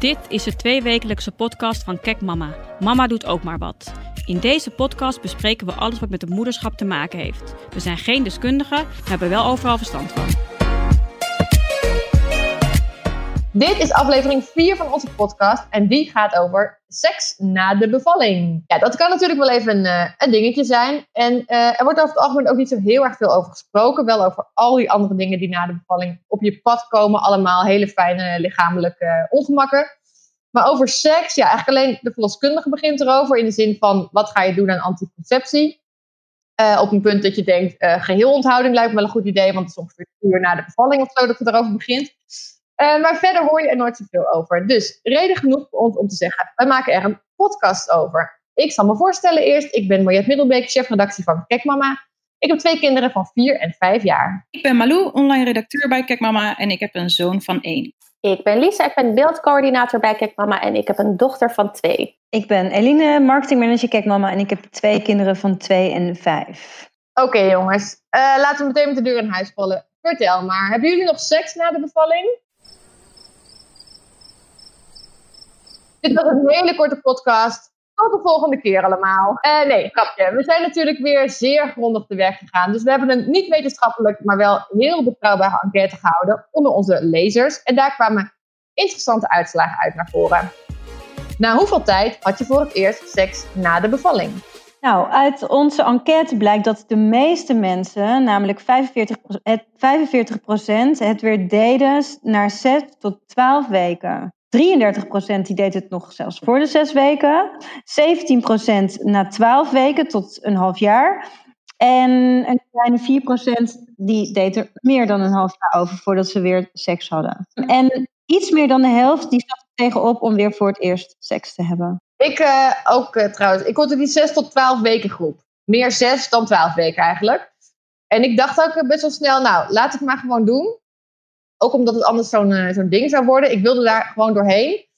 Dit is de tweewekelijkse podcast van Kek Mama. Mama doet ook maar wat. In deze podcast bespreken we alles wat met het moederschap te maken heeft. We zijn geen deskundigen, maar hebben wel overal verstand van. Dit is aflevering 4 van onze podcast en die gaat over seks na de bevalling. Ja, dat kan natuurlijk wel even een, eh, een dingetje zijn. En eh, er wordt over het algemeen ook niet zo heel erg veel over gesproken. Wel over al die andere dingen die na de bevalling op je pad komen. Allemaal hele fijne lichamelijke ongemakken. Maar over seks, ja, eigenlijk alleen de verloskundige begint erover. In de zin van, wat ga je doen aan anticonceptie? Uh, op een punt dat je denkt, geheel onthouding lijkt me wel een goed idee. Want het is ongeveer een uur na de bevalling of zo dat het erover begint. Uh, maar verder hoor je er nooit zoveel over. Dus reden genoeg voor ons om te zeggen, wij maken er een podcast over. Ik zal me voorstellen eerst. Ik ben Mariette Middelbeek, chefredactie van Kekmama. Ik heb twee kinderen van 4 en 5 jaar. Ik ben Malou, online redacteur bij Kekmama en ik heb een zoon van 1. Ik ben Lisa, ik ben beeldcoördinator bij Kekmama en ik heb een dochter van 2. Ik ben Eline, marketingmanager Kekmama en ik heb twee kinderen van 2 en 5. Oké jongens, uh, laten we meteen met de deur in huis vallen. Vertel maar, hebben jullie nog seks na de bevalling? Dit was een hele korte podcast. Tot de volgende keer allemaal. Uh, nee, grapje. We zijn natuurlijk weer zeer grondig te werk gegaan. Dus we hebben een niet wetenschappelijk, maar wel heel betrouwbare enquête gehouden onder onze lezers. En daar kwamen interessante uitslagen uit naar voren. Na hoeveel tijd had je voor het eerst seks na de bevalling? Nou, uit onze enquête blijkt dat de meeste mensen, namelijk 45, het, 45 het weer deden na 6 tot 12 weken. 33% die deed het nog zelfs voor de zes weken. 17% na 12 weken tot een half jaar. En een kleine 4% die deed er meer dan een half jaar over voordat ze weer seks hadden. En iets meer dan de helft die zat er tegenop om weer voor het eerst seks te hebben. Ik uh, ook uh, trouwens. Ik hoorde die 6 tot 12 weken groep. Meer 6 dan 12 weken eigenlijk. En ik dacht ook best wel snel, nou, laat het maar gewoon doen. Ook omdat het anders zo'n uh, zo'n ding zou worden. Ik wilde daar gewoon doorheen.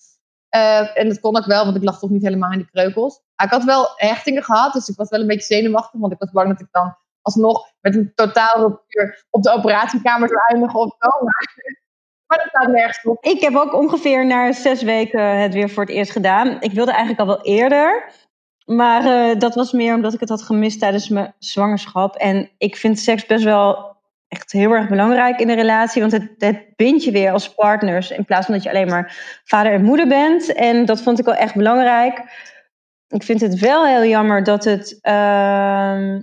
Uh, en dat kon ook wel, want ik lag toch niet helemaal in die kreukels. Maar ik had wel hechtingen gehad, dus ik was wel een beetje zenuwachtig. Want ik was bang dat ik dan alsnog met een totaal ruptuur op de operatiekamer zou eindigen of zo. Maar, dat staat nergens op. Ik heb ook ongeveer na zes weken het weer voor het eerst gedaan. Ik wilde eigenlijk al wel eerder. Maar uh, dat was meer omdat ik het had gemist tijdens mijn zwangerschap. En ik vind seks best wel echt heel erg belangrijk in de relatie. Want het, het bindt je weer als partners. In plaats van dat je alleen maar vader en moeder bent. En dat vond ik wel echt belangrijk. Ik vind het wel heel jammer dat het uh,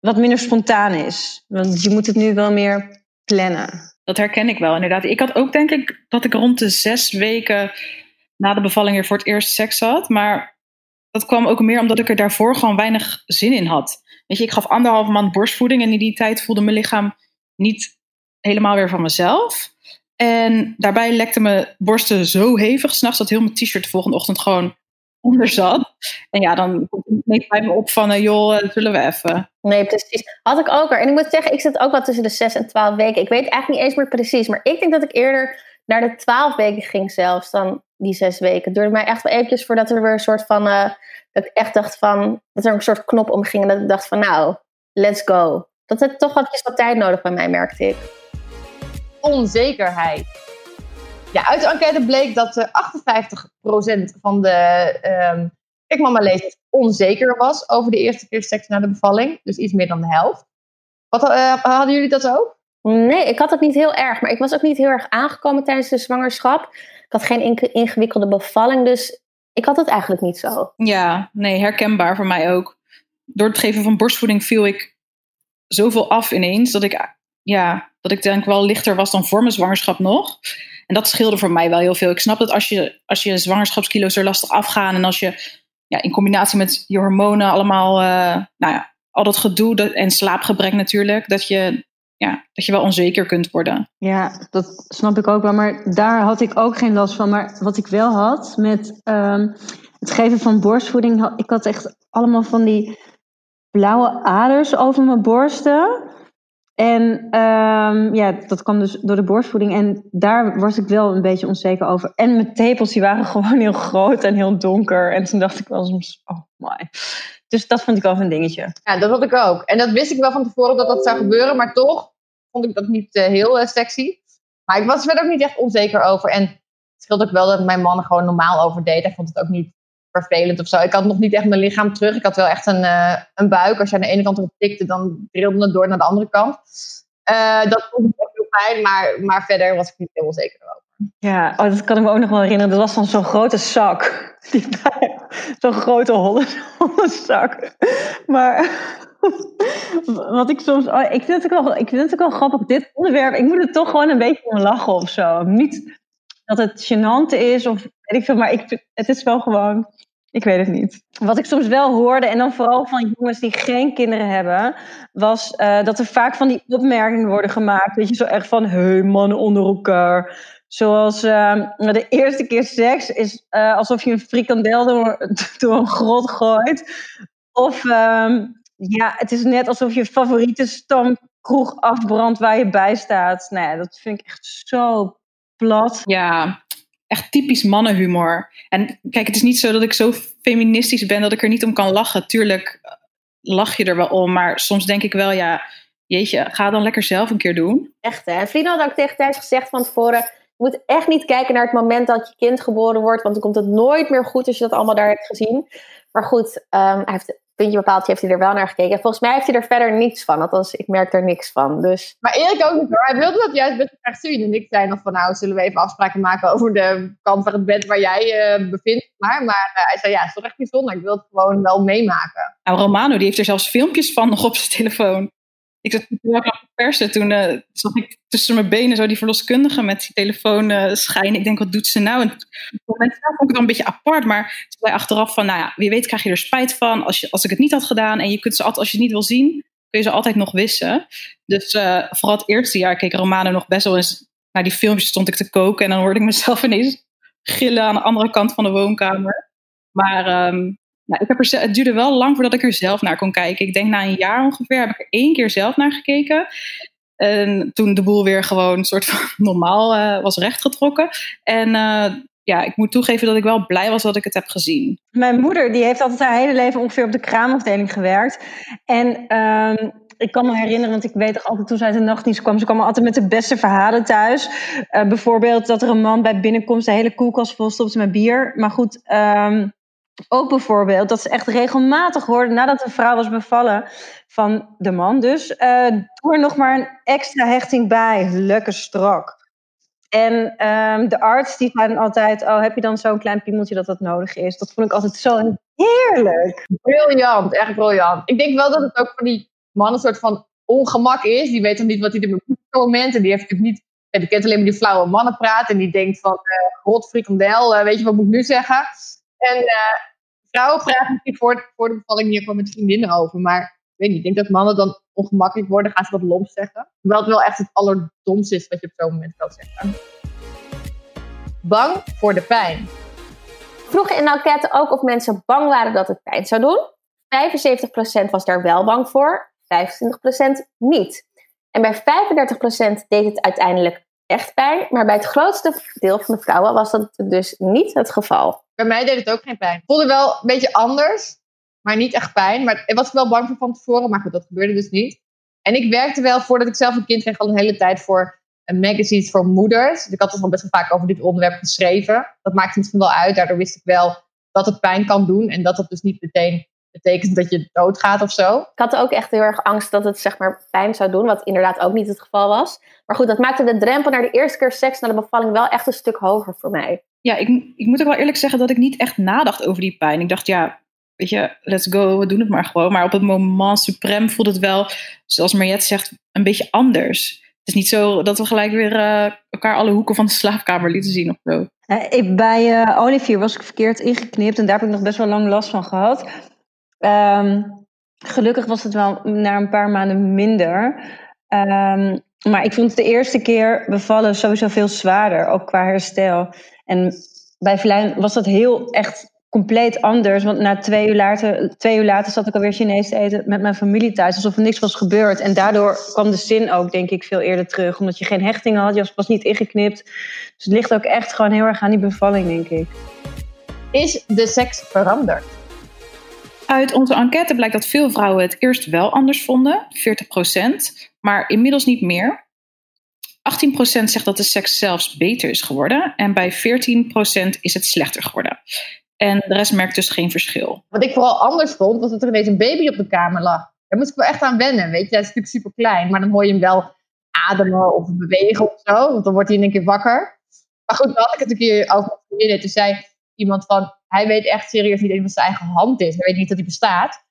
wat minder spontaan is. Want je moet het nu wel meer plannen. Dat herken ik wel, inderdaad. Ik had ook denk ik dat ik rond de zes weken na de bevalling weer voor het eerst seks had. Maar dat kwam ook meer omdat ik er daarvoor gewoon weinig zin in had. Weet je, ik gaf anderhalve maand borstvoeding en in die tijd voelde mijn lichaam niet helemaal weer van mezelf. En daarbij lekte mijn borsten zo hevig s'nachts dat heel mijn t-shirt de volgende ochtend gewoon onder zat. En ja, dan komt het bij me op van, uh, joh, dat zullen we even. Nee, precies. Had ik ook er. En ik moet zeggen, ik zit ook wel tussen de 6 en 12 weken. Ik weet eigenlijk niet eens meer precies. Maar ik denk dat ik eerder naar de 12 weken ging zelfs dan die zes weken. Het duurde mij echt wel eventjes voordat er weer een soort van... Uh, dat ik echt dacht van... Dat er een soort knop omging en dat ik dacht van nou, let's go. Dat heeft toch eventjes wat tijd nodig bij mij, merkte ik. Onzekerheid. Ja, uit de enquête bleek dat uh, 58% van de um, ik mama lezers onzeker was over de eerste keer seks na de bevalling. Dus iets meer dan de helft. Wat, uh, hadden jullie dat ook? Nee, ik had het niet heel erg. Maar ik was ook niet heel erg aangekomen tijdens de zwangerschap. Ik had geen ingewikkelde bevalling, dus ik had het eigenlijk niet zo. Ja, nee, herkenbaar voor mij ook. Door het geven van borstvoeding viel ik zoveel af ineens dat ik, ja, dat ik denk wel lichter was dan voor mijn zwangerschap nog. En dat scheelde voor mij wel heel veel. Ik snap dat als je, als je zwangerschapskilo's er lastig afgaan en als je ja, in combinatie met je hormonen allemaal, uh, nou ja, al dat gedoe dat, en slaapgebrek natuurlijk, dat je ja, dat je wel onzeker kunt worden. Ja, dat snap ik ook wel. Maar daar had ik ook geen last van. Maar wat ik wel had met um, het geven van borstvoeding, ik had echt allemaal van die blauwe aders over mijn borsten. En um, ja, dat kwam dus door de borstvoeding. En daar was ik wel een beetje onzeker over. En mijn tepels die waren gewoon heel groot en heel donker. En toen dacht ik wel soms, oh my. Dus dat vond ik wel een dingetje. Ja, dat had ik ook. En dat wist ik wel van tevoren dat dat zou gebeuren. Maar toch vond ik dat niet uh, heel uh, sexy. Maar ik was er ook niet echt onzeker over. En Het scheelt ook wel dat mijn man gewoon normaal over deed. Hij vond het ook niet vervelend of zo. Ik had nog niet echt mijn lichaam terug. Ik had wel echt een, uh, een buik. Als je aan de ene kant erop tikte, dan trilde het door naar de andere kant. Dat vond ik ook heel fijn, maar, maar verder was ik niet helemaal zeker over. Ja, oh, dat kan ik me ook nog wel herinneren. Dat was van zo'n grote zak. Zo'n grote holle, zak. Maar wat ik soms. Oh, ik, vind het ook wel, ik vind het ook wel grappig, dit onderwerp. Ik moet er toch gewoon een beetje om lachen of zo. Niet dat het gênant is of weet ik veel, maar ik, het is wel gewoon. Ik weet het niet. Wat ik soms wel hoorde, en dan vooral van jongens die geen kinderen hebben, was uh, dat er vaak van die opmerkingen worden gemaakt. Weet je, zo echt van: hey, mannen onder elkaar. Zoals uh, de eerste keer seks is uh, alsof je een frikandel door, door een grot gooit. Of uh, ja, het is net alsof je favoriete stamkroeg afbrandt waar je bij staat. Nou ja, dat vind ik echt zo plat. Ja, echt typisch mannenhumor. En kijk, het is niet zo dat ik zo feministisch ben dat ik er niet om kan lachen. Tuurlijk eh, lach je er wel om, maar soms denk ik wel, ja, jeetje, ga dan lekker zelf een keer doen. Echt hè. Vrienden had ook tegen Thijs gezegd van tevoren, je moet echt niet kijken naar het moment dat je kind geboren wordt, want dan komt het nooit meer goed als je dat allemaal daar hebt gezien. Maar goed, um, hij heeft puntje bepaald heeft hij er wel naar gekeken. Volgens mij heeft hij er verder niets van. Althans, ik merk er niks van. Dus. Maar Erik ook niet hoor. Hij wilde dat juist best graag zien. En ik zei nog van nou, zullen we even afspraken maken over de kant van het bed waar jij uh, bevindt. Maar, maar uh, hij zei ja, het is toch echt bijzonder. Ik wil het gewoon wel meemaken. Nou, Romano die heeft er zelfs filmpjes van nog op zijn telefoon. Ik zat aan het persen. Toen uh, zag ik tussen mijn benen zo die verloskundige met die telefoon uh, schijnen. Ik denk, wat doet ze nou? En op het moment zelf vond ik het wel een beetje apart. Maar ze zei achteraf van, nou ja, wie weet krijg je er spijt van als, je, als ik het niet had gedaan. En je kunt ze altijd, als je het niet wil zien, kun je ze altijd nog wissen. Dus uh, vooral het eerste jaar keek Romano nog best wel eens naar die filmpjes stond ik te koken. En dan hoorde ik mezelf ineens gillen aan de andere kant van de woonkamer. Maar um, nou, ik heb er, het duurde wel lang voordat ik er zelf naar kon kijken. Ik denk na een jaar ongeveer heb ik er één keer zelf naar gekeken. En toen de boel weer gewoon een soort van normaal uh, was rechtgetrokken. En uh, ja, ik moet toegeven dat ik wel blij was dat ik het heb gezien. Mijn moeder die heeft altijd haar hele leven ongeveer op de kraamafdeling gewerkt. En um, ik kan me herinneren, want ik weet toch altijd toen zij uit de nachtdienst kwam, ze kwam altijd met de beste verhalen thuis. Uh, bijvoorbeeld dat er een man bij binnenkomst de hele koelkast vol stopte met bier. Maar goed, um, ook bijvoorbeeld dat ze echt regelmatig hoorden nadat een vrouw was bevallen van de man. Dus uh, doe er nog maar een extra hechting bij. Lekker strak. En um, de arts die zei dan altijd: Oh, heb je dan zo'n klein piemeltje dat dat nodig is? Dat vond ik altijd zo heerlijk. Briljant, echt briljant. Ik denk wel dat het ook voor die man een soort van ongemak is. Die weet dan niet wat hij er moet op moment. En die heeft natuurlijk niet. Ja, die kent alleen maar die flauwe mannen praten. En die denkt van: uh, God, frikandel, uh, weet je wat moet ik nu zeggen? En vrouwen praten natuurlijk voor, voor de bevalling hier gewoon met vriendinnen over. Maar ik weet niet, ik denk dat mannen dan ongemakkelijk worden, gaan ze wat lomp zeggen. Terwijl het wel echt het allerdomste is wat je op zo'n moment kan zeggen. Bang voor de pijn. Vroegen in de enquête ook of mensen bang waren dat het pijn zou doen. 75% was daar wel bang voor, 25% niet. En bij 35% deed het uiteindelijk echt pijn. Maar bij het grootste deel van de vrouwen was dat dus niet het geval. Bij mij deed het ook geen pijn. Het voelde wel een beetje anders, maar niet echt pijn. Maar ik was wel bang voor van tevoren, maar goed, dat gebeurde dus niet. En ik werkte wel, voordat ik zelf een kind kreeg, al een hele tijd voor een magazine voor moeders. Dus ik had er al best wel vaak over dit onderwerp geschreven. Dat maakte misschien wel uit. Daardoor wist ik wel dat het pijn kan doen. En dat dat dus niet meteen betekent dat je doodgaat of zo. Ik had ook echt heel erg angst dat het zeg maar pijn zou doen, wat inderdaad ook niet het geval was. Maar goed, dat maakte de drempel naar de eerste keer seks na de bevalling wel echt een stuk hoger voor mij. Ja, ik, ik moet ook wel eerlijk zeggen dat ik niet echt nadacht over die pijn. Ik dacht, ja, weet je, let's go, we doen het maar gewoon. Maar op het moment suprem voelde het wel, zoals Mariette zegt, een beetje anders. Het is niet zo dat we gelijk weer uh, elkaar alle hoeken van de slaapkamer lieten zien of zo. Bij uh, Olivier was ik verkeerd ingeknipt en daar heb ik nog best wel lang last van gehad. Um, gelukkig was het wel na een paar maanden minder. Um, maar ik vond de eerste keer bevallen sowieso veel zwaarder, ook qua herstel. En bij Verlijn was dat heel echt compleet anders. Want na twee uur later, twee uur later zat ik alweer Chinees te eten met mijn familie thuis. Alsof er niks was gebeurd. En daardoor kwam de zin ook, denk ik, veel eerder terug. Omdat je geen hechting had, je was niet ingeknipt. Dus het ligt ook echt gewoon heel erg aan die bevalling, denk ik. Is de seks veranderd? Uit onze enquête blijkt dat veel vrouwen het eerst wel anders vonden, 40%, maar inmiddels niet meer. 18% zegt dat de seks zelfs beter is geworden. En bij 14% is het slechter geworden. En de rest merkt dus geen verschil. Wat ik vooral anders vond, was dat er ineens een baby op de kamer lag. Daar moest ik wel echt aan wennen, weet je. Hij is natuurlijk super klein, maar dan hoor je hem wel ademen of bewegen of zo. Want dan wordt hij in een keer wakker. Maar goed, dan had ik het een keer over vriendinnen. Toen zei iemand van, hij weet echt serieus niet eens wat zijn eigen hand is. Hij weet niet dat hij bestaat.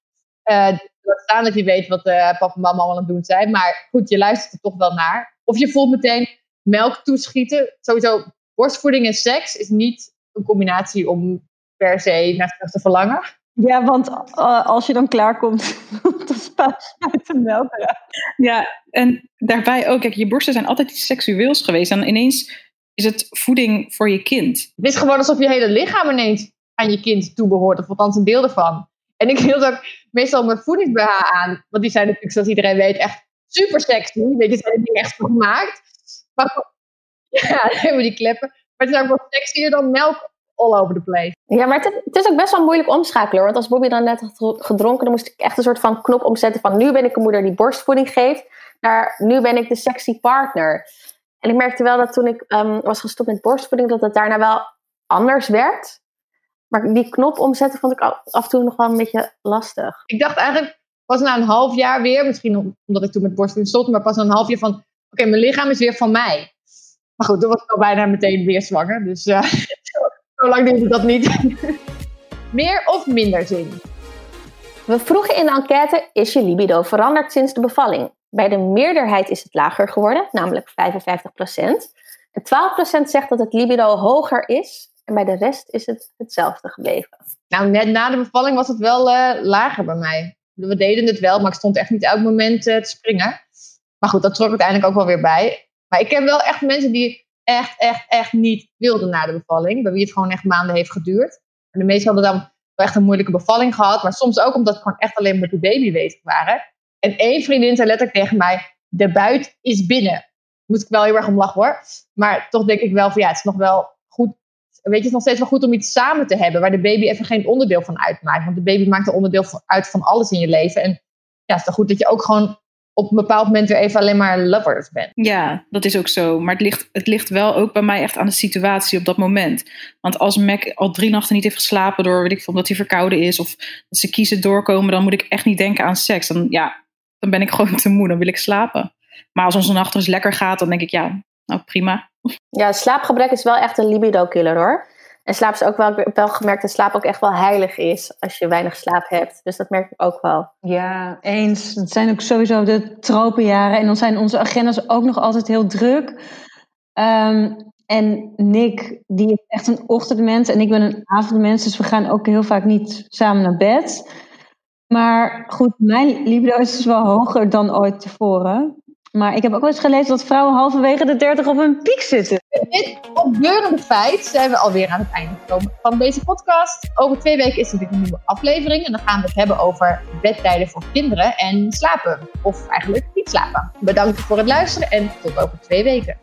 Uh, staan dat je weet wat uh, papa en mama allemaal aan het doen zijn. Maar goed, je luistert er toch wel naar. Of je voelt meteen melk toeschieten. Sowieso, borstvoeding en seks is niet een combinatie om per se naar seks te verlangen. Ja, want uh, als je dan klaarkomt, dan spuit de melk Ja, en daarbij ook, kijk, je borsten zijn altijd iets seksueels geweest. En ineens is het voeding voor je kind. Het is gewoon alsof je hele lichaam ineens aan je kind toebehoort, of althans een deel ervan. En ik hield ook meestal mijn voedings aan, want die zijn natuurlijk, zoals iedereen weet, echt super sexy. Weet je, zijn die dingen echt gemaakt. Maar ja, dan hebben we die kleppen. Maar het is ook wel sexier dan melk all over the place. Ja, maar het, het, is ook best wel moeilijk omschakelen. Want als Bobby dan net had gedronken, dan moest ik echt een soort van knop omzetten van nu ben ik een moeder die borstvoeding geeft, naar nu ben ik de sexy partner. En ik merkte wel dat toen ik um, was gestopt met borstvoeding, dat het daarna wel anders werd. Maar die knop omzetten vond ik af en toe nog wel een beetje lastig. Ik dacht eigenlijk pas na een half jaar weer, misschien omdat ik toen met borstvoeding stopte, maar pas na een half jaar van, oké, mijn lichaam is weer van mij. Maar goed, toen was ik al bijna meteen weer zwanger. Dus uh, zo lang duurde dat niet. Meer of minder zin? We vroegen in de enquête, is je libido veranderd sinds de bevalling? Bij de meerderheid is het lager geworden, namelijk 55%. En 12% zegt dat het libido hoger is. En bij de rest is het hetzelfde gebleven. Nou, net na de bevalling was het wel uh, lager bij mij. We deden het wel, maar ik stond echt niet elk moment uh, te springen. Maar goed, dat trok uiteindelijk ook wel weer bij. Maar ik ken wel echt mensen die echt, echt, echt niet wilden na de bevalling. Bij wie het gewoon echt maanden heeft geduurd. En de meesten hadden dan wel echt een moeilijke bevalling gehad. Maar soms ook omdat ze gewoon echt alleen met de baby bezig waren. En één vriendin zei letterlijk tegen mij: De buit is binnen. Moet ik wel heel erg om lachen hoor. Maar toch denk ik wel van ja, het is nog wel goed. Weet je, het is nog steeds wel goed om iets samen te hebben. Waar de baby even geen onderdeel van uitmaakt. Want de baby maakt een onderdeel uit van alles in je leven. En ja, het is toch goed dat je ook gewoon op een bepaald moment weer even alleen maar lovers bent. Ja, dat is ook zo. Maar het ligt, het ligt wel ook bij mij echt aan de situatie op dat moment. Want als Mac al drie nachten niet heeft geslapen door, weet ik veel, omdat hij verkouden is of ze kiezen doorkomen, dan moet ik echt niet denken aan seks. Dan, ja, dan ben ik gewoon te moe, dan wil ik slapen. Maar als onze nacht dus lekker gaat, dan denk ik, ja, nou prima. Ja, slaapgebrek is wel echt een libido-killer hoor. En slaap is ook wel, ik heb wel gemerkt dat slaap ook echt wel heilig is als je weinig slaap hebt. Dus dat merk ik ook wel. Ja, eens. Het zijn ook sowieso de tropenjaren. En dan zijn onze agendas ook nog altijd heel druk. Ehm, en Nick, die is echt een ochtendmens en ik ben een avondmens. Dus we gaan ook heel vaak niet samen naar bed. Maar goed, mijn libido is dus wel hoger dan ooit tevoren. Maar ik heb ook wel eens gelezen dat vrouwen halverwege de 30 op een piek zitten. Dit opbeurende feit zijn we alweer aan het einde gekomen van deze podcast. Over twee weken is er weer een nieuwe aflevering. En dan gaan we het hebben over bedtijden voor kinderen en slapen. Of eigenlijk niet slapen. Bedankt voor het luisteren en tot over twee weken.